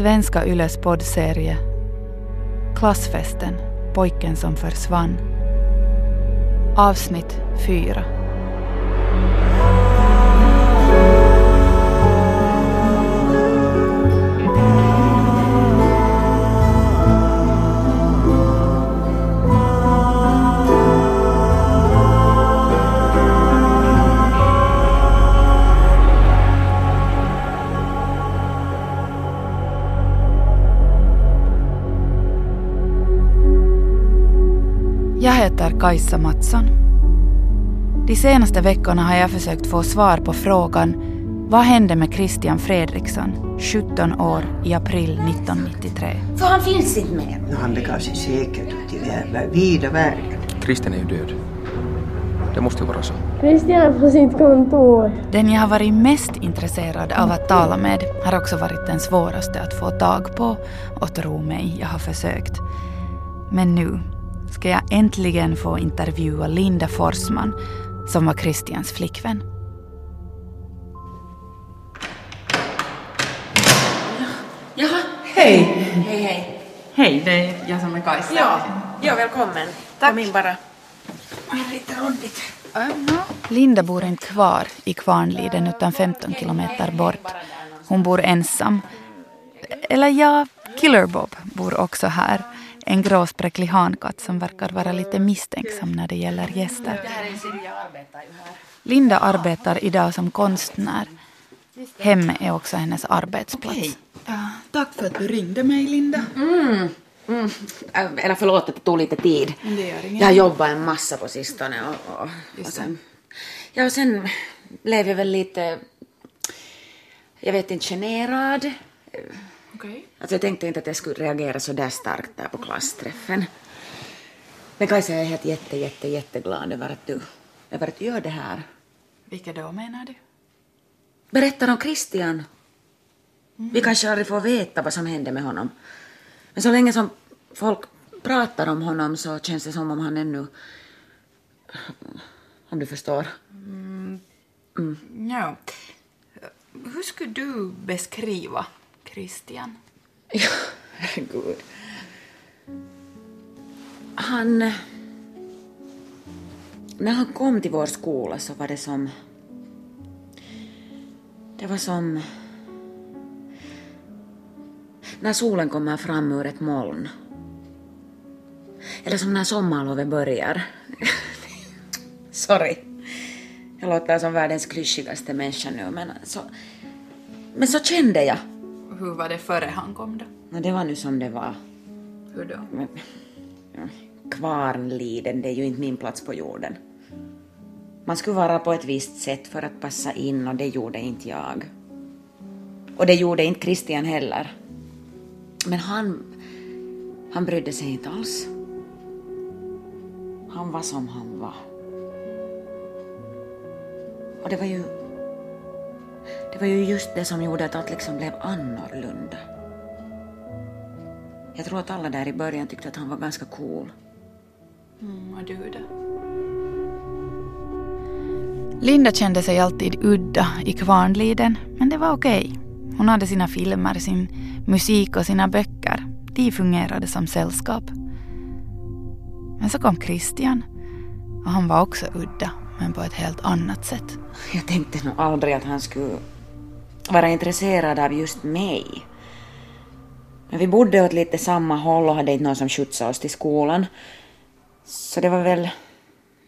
Svenska Yles poddserie Klassfesten, pojken som försvann. Avsnitt 4. Jag heter Kajsa Mattsson. De senaste veckorna har jag försökt få svar på frågan vad hände med Christian Fredriksson, 17 år, i april 1993? För han finns inte mer. No, han begav sig säkert ut i vär- vida världen. Christian är ju död. Det måste ju vara så. Christian är på sitt kontor. Den jag har varit mest intresserad av att tala med har också varit den svåraste att få tag på och tro mig, jag har försökt. Men nu ska jag äntligen få intervjua Linda Forsman som var Christians flickvän. Jaha. Hej! Hej, hej. Hej, det är jag som är Kajsa. Ja, ja välkommen. Kom in bara. Lite rondigt. Linda bor inte kvar i Kvarnliden utan 15 kilometer bort. Hon bor ensam. Eller ja, Killer Bob bor också här. En gråspräcklig hankatt som verkar vara lite misstänksam när det gäller gäster. Linda arbetar idag som konstnär. Hemmet är också hennes arbetsplats. Ja, tack för att du ringde mig, Linda. Mm. Äh, Eller förlåt att det tog lite tid. Jag har jobbat en massa på sistone och, och, och sen... Ja, och sen blev jag väl lite... Jag vet inte, generad. Okej. Alltså jag tänkte inte att jag skulle reagera så där starkt där på klassträffen. Men Kajsa, jag är helt jätte, jätte, jätteglad över att du, över att du gör det här. Vilka då menar du? Berättar om Christian. Vi kanske aldrig får veta vad som hände med honom. Men så länge som folk pratar om honom så känns det som om han ännu... Om du förstår. Ja. Hur skulle du beskriva Christian? Ja, herregud. Han... När han kom till vår skola så var det som... Det var som... När solen kommer fram ur ett moln. Eller som när sommarlovet börjar. Sorry. Jag låter som världens klyschigaste människa nu, men så... Men så kände jag. Hur var det före han kom då? Och det var nu som det var. Hur då? Men, ja, Kvarnliden, det är ju inte min plats på jorden. Man skulle vara på ett visst sätt för att passa in och det gjorde inte jag. Och det gjorde inte Christian heller. Men han, han brydde sig inte alls. Han var som han var. Och det var ju... Det var ju just det som gjorde att allt liksom blev annorlunda. Jag tror att alla där i början tyckte att han var ganska cool. Mm, och du då? Linda kände sig alltid udda i Kvarnliden, men det var okej. Hon hade sina filmer, sin musik och sina böcker. De fungerade som sällskap. Men så kom Christian och han var också udda, men på ett helt annat sätt. Jag tänkte nog aldrig att han skulle vara intresserad av just mig. Men vi bodde åt lite samma håll och hade inte någon som skjutsade oss till skolan. Så det var väl,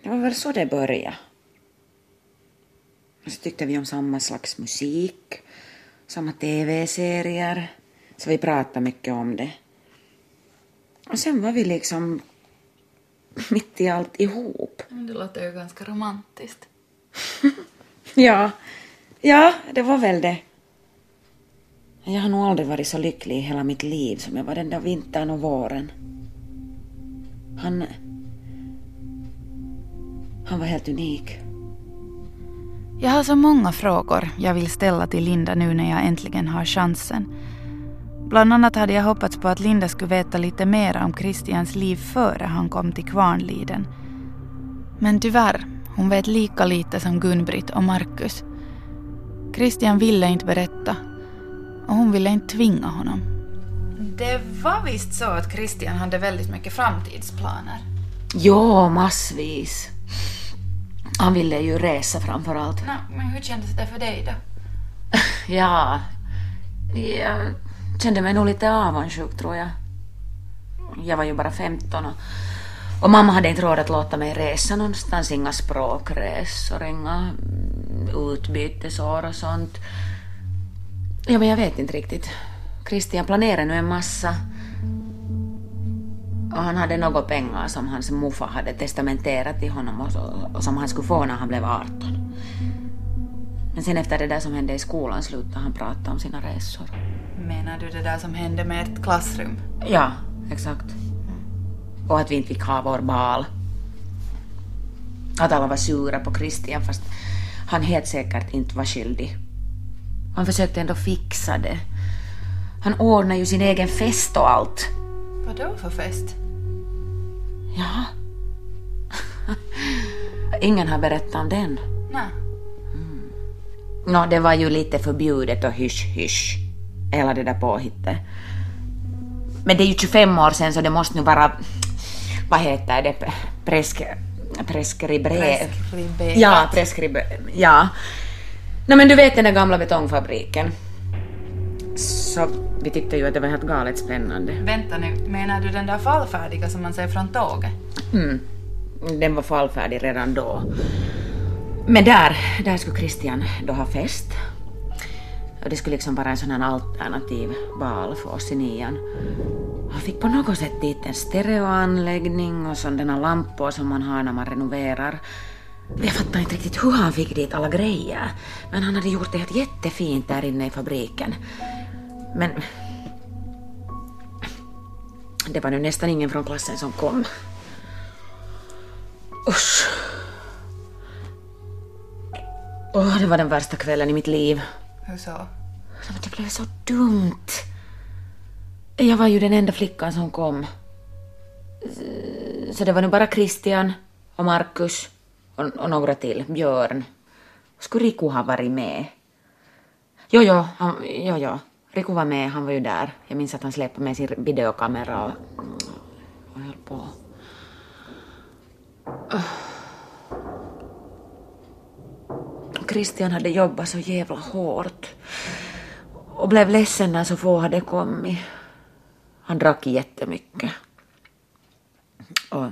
det var väl så det började. Och så tyckte vi om samma slags musik, samma tv-serier, så vi pratade mycket om det. Och sen var vi liksom mitt i allt ihop. Men Det låter ju ganska romantiskt. Ja, ja, det var väl det. Jag har nog aldrig varit så lycklig i hela mitt liv som jag var den där vintern och våren. Han... Han var helt unik. Jag har så många frågor jag vill ställa till Linda nu när jag äntligen har chansen. Bland annat hade jag hoppats på att Linda skulle veta lite mer om Christians liv före han kom till Kvarnliden. Men tyvärr, hon vet lika lite som Gun-Britt och Markus. Christian ville inte berätta och hon ville inte tvinga honom. Det var visst så att Christian hade väldigt mycket framtidsplaner. Ja, massvis. Han ville ju resa framför allt. Nå, men hur kändes det för dig då? Ja, jag kände mig nog lite avundsjuk tror jag. Jag var ju bara 15 och, och mamma hade inte råd att låta mig resa någonstans. Inga språkresor, inga mm, utbytesår och sånt. Ja, men jag vet inte riktigt. Christian planerade nu en massa. Och han hade några pengar som hans morfar hade testamenterat till honom och, så, och som han skulle få när han blev 18. Men sen efter det där som hände i skolan slutade han prata om sina resor. Menar du det där som hände med ert klassrum? Ja, exakt. Och att vi inte fick ha vår bal. Att alla var sura på Christian fast han helt säkert inte var skyldig. Han försökte ändå fixa det. Han ordnade ju sin egen fest och allt. Vad då för fest? Ja. Ingen har berättat om den. Nej. Nå, det var ju lite förbjudet och hysch-hysch. Hela det där påhittet. Men det är ju 25 år sedan så det måste nu vara... Vad heter det? Presk... Preskribre... Preskriberat. Ja, preskribe... Ja. No, men du vet den där gamla betongfabriken. Så vi tyckte ju att det var helt galet spännande. Vänta nu, menar du den där fallfärdiga som man ser från tåget? Mm. Den var fallfärdig redan då. Men där, där skulle Christian då ha fest. Och det skulle liksom vara en sån här alternativ bal för oss i nian. Han fick på något sätt dit en stereoanläggning och sådana lampor som man har när man renoverar. Jag fattar inte riktigt hur han fick dit alla grejer. Men han hade gjort det helt jättefint där inne i fabriken. Men... Det var nu nästan ingen från klassen som kom. Usch. Åh, det var den värsta kvällen i mitt liv. Hur så? Men Det blev så dumt. Jag var ju den enda flickan som kom. Så det var nu bara Christian och Markus och, och några till. Björn. Skulle Riku ha varit med? Jo, jo, han, jo, jo. Riku var med, han var ju där. Jag minns att han släpade med sin videokamera och, och höll på. Christian hade jobbat så jävla hårt och blev ledsen när så få hade kommit. Han drack jättemycket. Och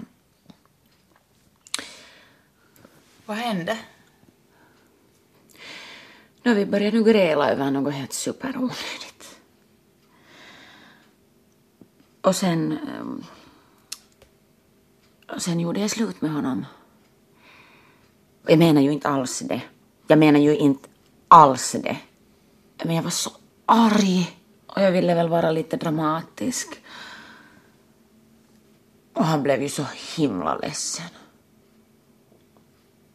Vad hände? nu vi började nu gräla över något helt superonödigt. Och sen... ehm, Och sen gjorde jag slut med honom. Jag menar ju inte alls det. Jag menar ju inte alls det. Men jag var så arg. Och jag ville väl vara lite dramatisk. Och han blev ju så himla ledsen.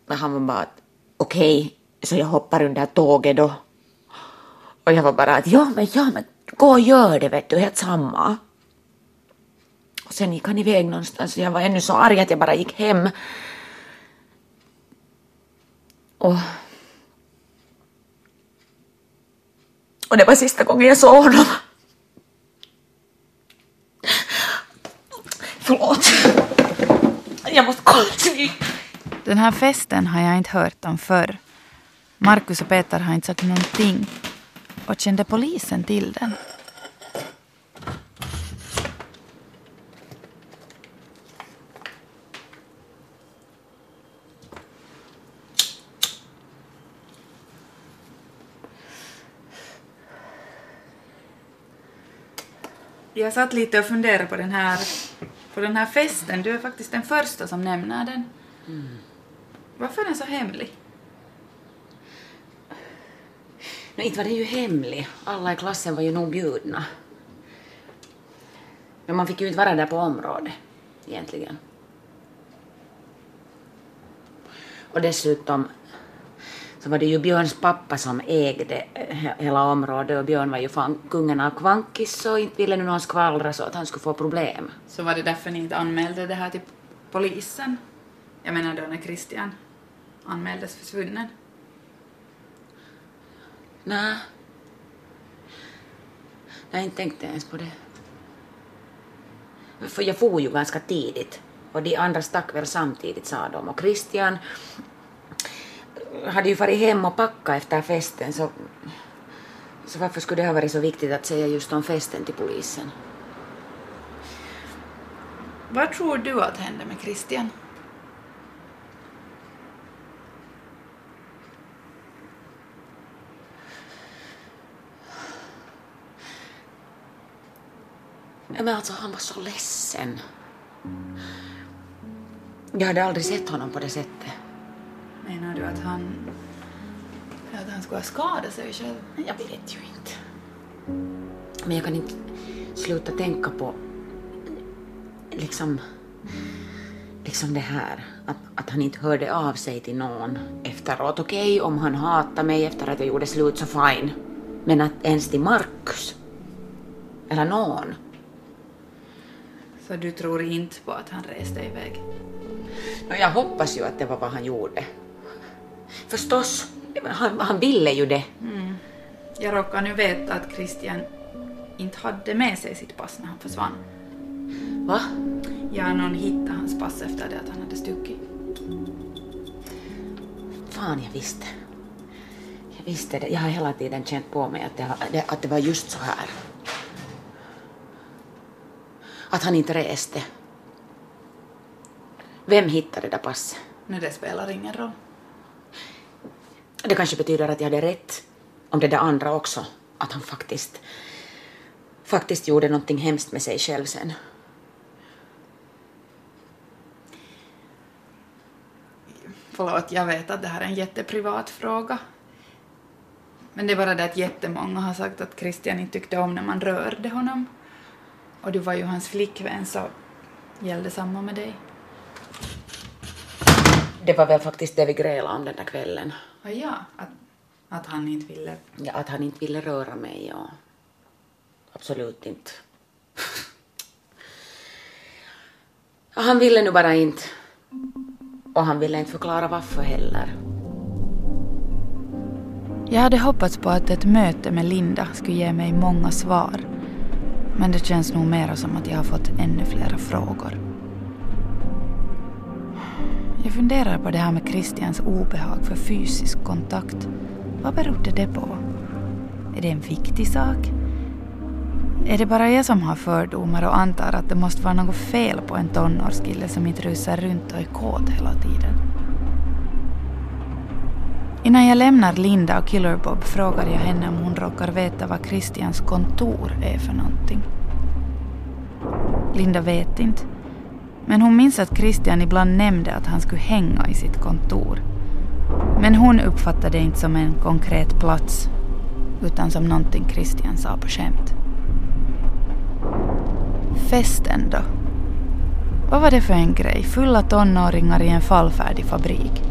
Men han var bara att okej, så jag hoppar under tåget då. Och jag var bara att ja men ja men gå och gör det vet du, helt samma. Och sen gick han iväg någonstans och jag var ännu så arg att jag bara gick hem. Och... Och det var sista gången jag såg honom. Förlåt. Jag måste kolla till. Den här festen har jag inte hört om förr. Markus och Peter har inte sagt någonting. Och kände polisen till den? Jag satt lite och funderade på den här, på den här festen. Du är faktiskt den första som nämner den. Varför är den så hemlig? No, inte var det ju hemlig. Alla i klassen var ju nog bjudna. Men man fick ju inte vara där på området, egentligen. Och dessutom så var det ju Björns pappa som ägde he- hela området och Björn var ju fan kungen av Kvankis så inte ville nu någon skvallra så att han skulle få problem. Så var det därför ni inte anmälde det här till polisen? Jag menar då när Christian anmäldes försvunnen. Nej. Jag har inte tänkt ens på det. För jag for ju ganska tidigt. Och de andra stack väl samtidigt sa de. Och Christian hade ju farit hem och packat efter festen så, så varför skulle det ha varit så viktigt att säga just om festen till polisen? Vad tror du att hände med Christian? Men alltså han var så ledsen. Jag hade aldrig sett honom på det sättet. Menar du att han... Att han skulle ha skadat sig själv? Jag vet ju inte. Men jag kan inte sluta tänka på liksom, liksom det här att, att han inte hörde av sig till någon efteråt. Okej, om han hatade mig efter att jag gjorde slut så fine. Men att ens till Markus eller någon. Så du tror inte på att han reste iväg? Jag hoppas ju att det var vad han gjorde. Förstås, han, han ville ju det. Jag råkar nu veta att Christian inte hade med sig sitt pass när han försvann. Va? Ja, någon hittade hans pass efter det att han hade stuckit. Fan, jag visste. Jag visste det. Jag har hela tiden känt på mig att det, att det var just så här. Att han inte reste. Vem hittade det där passet? Nu det spelar ingen roll. Det kanske betyder att jag hade rätt om det där andra också. Att han faktiskt, faktiskt gjorde någonting hemskt med sig själv sen. Förlåt, jag vet att det här är en jätteprivat fråga. Men det är bara det att jättemånga har sagt att Christian inte tyckte om när man rörde honom. Och du var ju hans flickvän så gällde samma med dig. Det var väl faktiskt det vi grälade om den där kvällen. Och ja, att, att han inte ville... Ja, att han inte ville röra mig, ja. Absolut inte. Han ville nu bara inte. Och han ville inte förklara varför heller. Jag hade hoppats på att ett möte med Linda skulle ge mig många svar. Men det känns nog mer som att jag har fått ännu flera frågor. Jag funderar på det här med Christians obehag för fysisk kontakt. Vad berodde det på? Är det en viktig sak? Är det bara jag som har fördomar och antar att det måste vara något fel på en tonårskille som inte rusar runt och är kåt hela tiden? Innan jag lämnar Linda och Killer Bob frågar jag henne om hon råkar veta vad Christians kontor är för någonting. Linda vet inte. Men hon minns att Christian ibland nämnde att han skulle hänga i sitt kontor. Men hon uppfattade det inte som en konkret plats utan som någonting Christian sa på skämt. Festen då? Vad var det för en grej? Fulla tonåringar i en fallfärdig fabrik.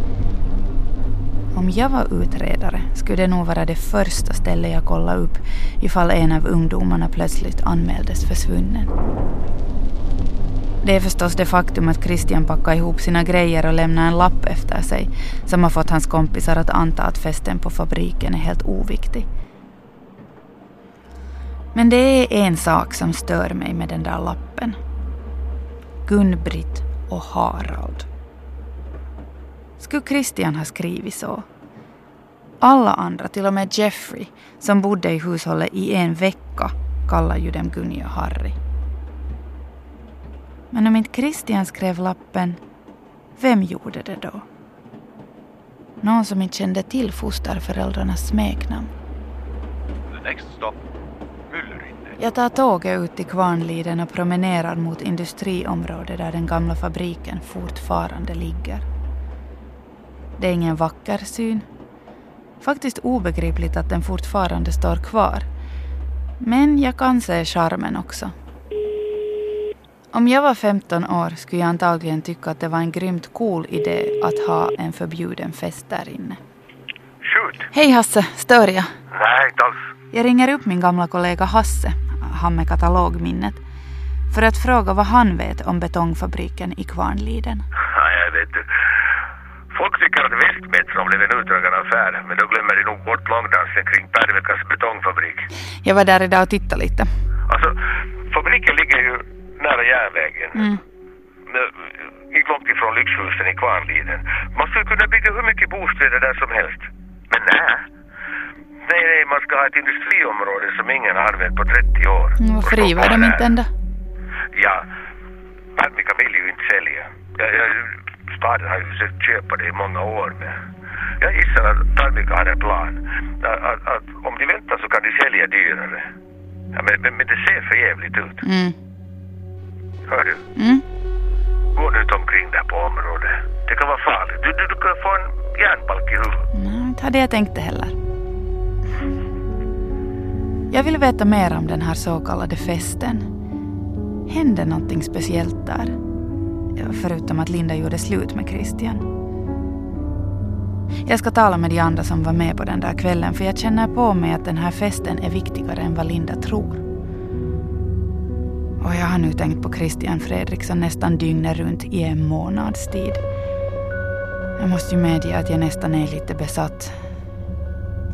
Om jag var utredare skulle det nog vara det första stället jag kollade upp ifall en av ungdomarna plötsligt anmäldes försvunnen. Det är förstås det faktum att Christian packade ihop sina grejer och lämnade en lapp efter sig som har fått hans kompisar att anta att festen på fabriken är helt oviktig. Men det är en sak som stör mig med den där lappen. Gun-Britt och Harald. Skulle Christian ha skrivit så? Alla andra, till och med Jeffrey, som bodde i hushållet i en vecka, kallar ju dem Gunny och Harry. Men om inte Christian skrev lappen, vem gjorde det då? Någon som inte kände till fosterföräldrarnas smeknamn. Jag tar tåget ut till Kvarnliden och promenerar mot industriområdet där den gamla fabriken fortfarande ligger. Det är ingen vacker syn. Faktiskt obegripligt att den fortfarande står kvar. Men jag kan se charmen också. Om jag var 15 år skulle jag antagligen tycka att det var en grymt cool idé att ha en förbjuden fest där inne. Shoot! Hej Hasse, stör jag? Nej, inte alls. Jag ringer upp min gamla kollega Hasse, han med katalogminnet, för att fråga vad han vet om betongfabriken i Kvarnliden. Ja, jag vet. Folk tycker att Västmetro blev en utdragen affär, men då glömmer de nog bort långdansen kring Pärvikas betongfabrik. Jag var där idag och tittade lite. Alltså, fabriken ligger ju nära järnvägen Vägen. Mm. Inte långt ifrån lyxhusen i Kvarnliden. Man skulle kunna bygga hur mycket bostäder där som helst. Men nej. Nej, nej, man ska ha ett industriområde som ingen har använt på 30 år. Mm, Varför river de inte ändå? Ja, Arvika vill ju inte sälja. Ja, ja, staden har ju försökt köpa det i många år men jag gissar att Arvika har en plan. Att, att, att om de väntar så kan de sälja dyrare. Ja, men, men, men det ser för jävligt ut. Mm. Hör du? Mm. Gå nu inte omkring där på området. Det kan vara farligt. Du, du, du kan få en järnbalk i huvudet. Nej, inte hade jag tänkt det heller. Jag vill veta mer om den här så kallade festen. Hände någonting speciellt där? Förutom att Linda gjorde slut med Christian. Jag ska tala med de andra som var med på den där kvällen för jag känner på mig att den här festen är viktigare än vad Linda tror. Och jag har nu tänkt på Christian Fredriksson nästan dygnet runt i en månads tid. Jag måste ju medge att jag nästan är lite besatt.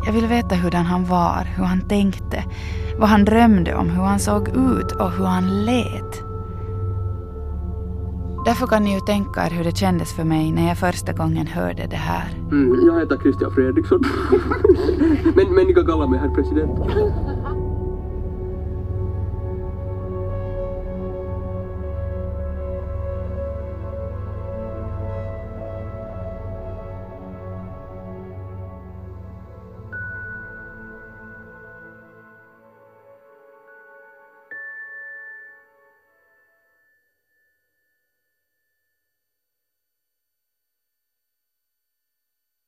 Jag vill veta hurdan han var, hur han tänkte, vad han drömde om, hur han såg ut och hur han lät. Därför kan ni ju tänka er hur det kändes för mig när jag första gången hörde det här. Mm, jag heter Christian Fredriksson. men, men ni kan kalla mig herr president.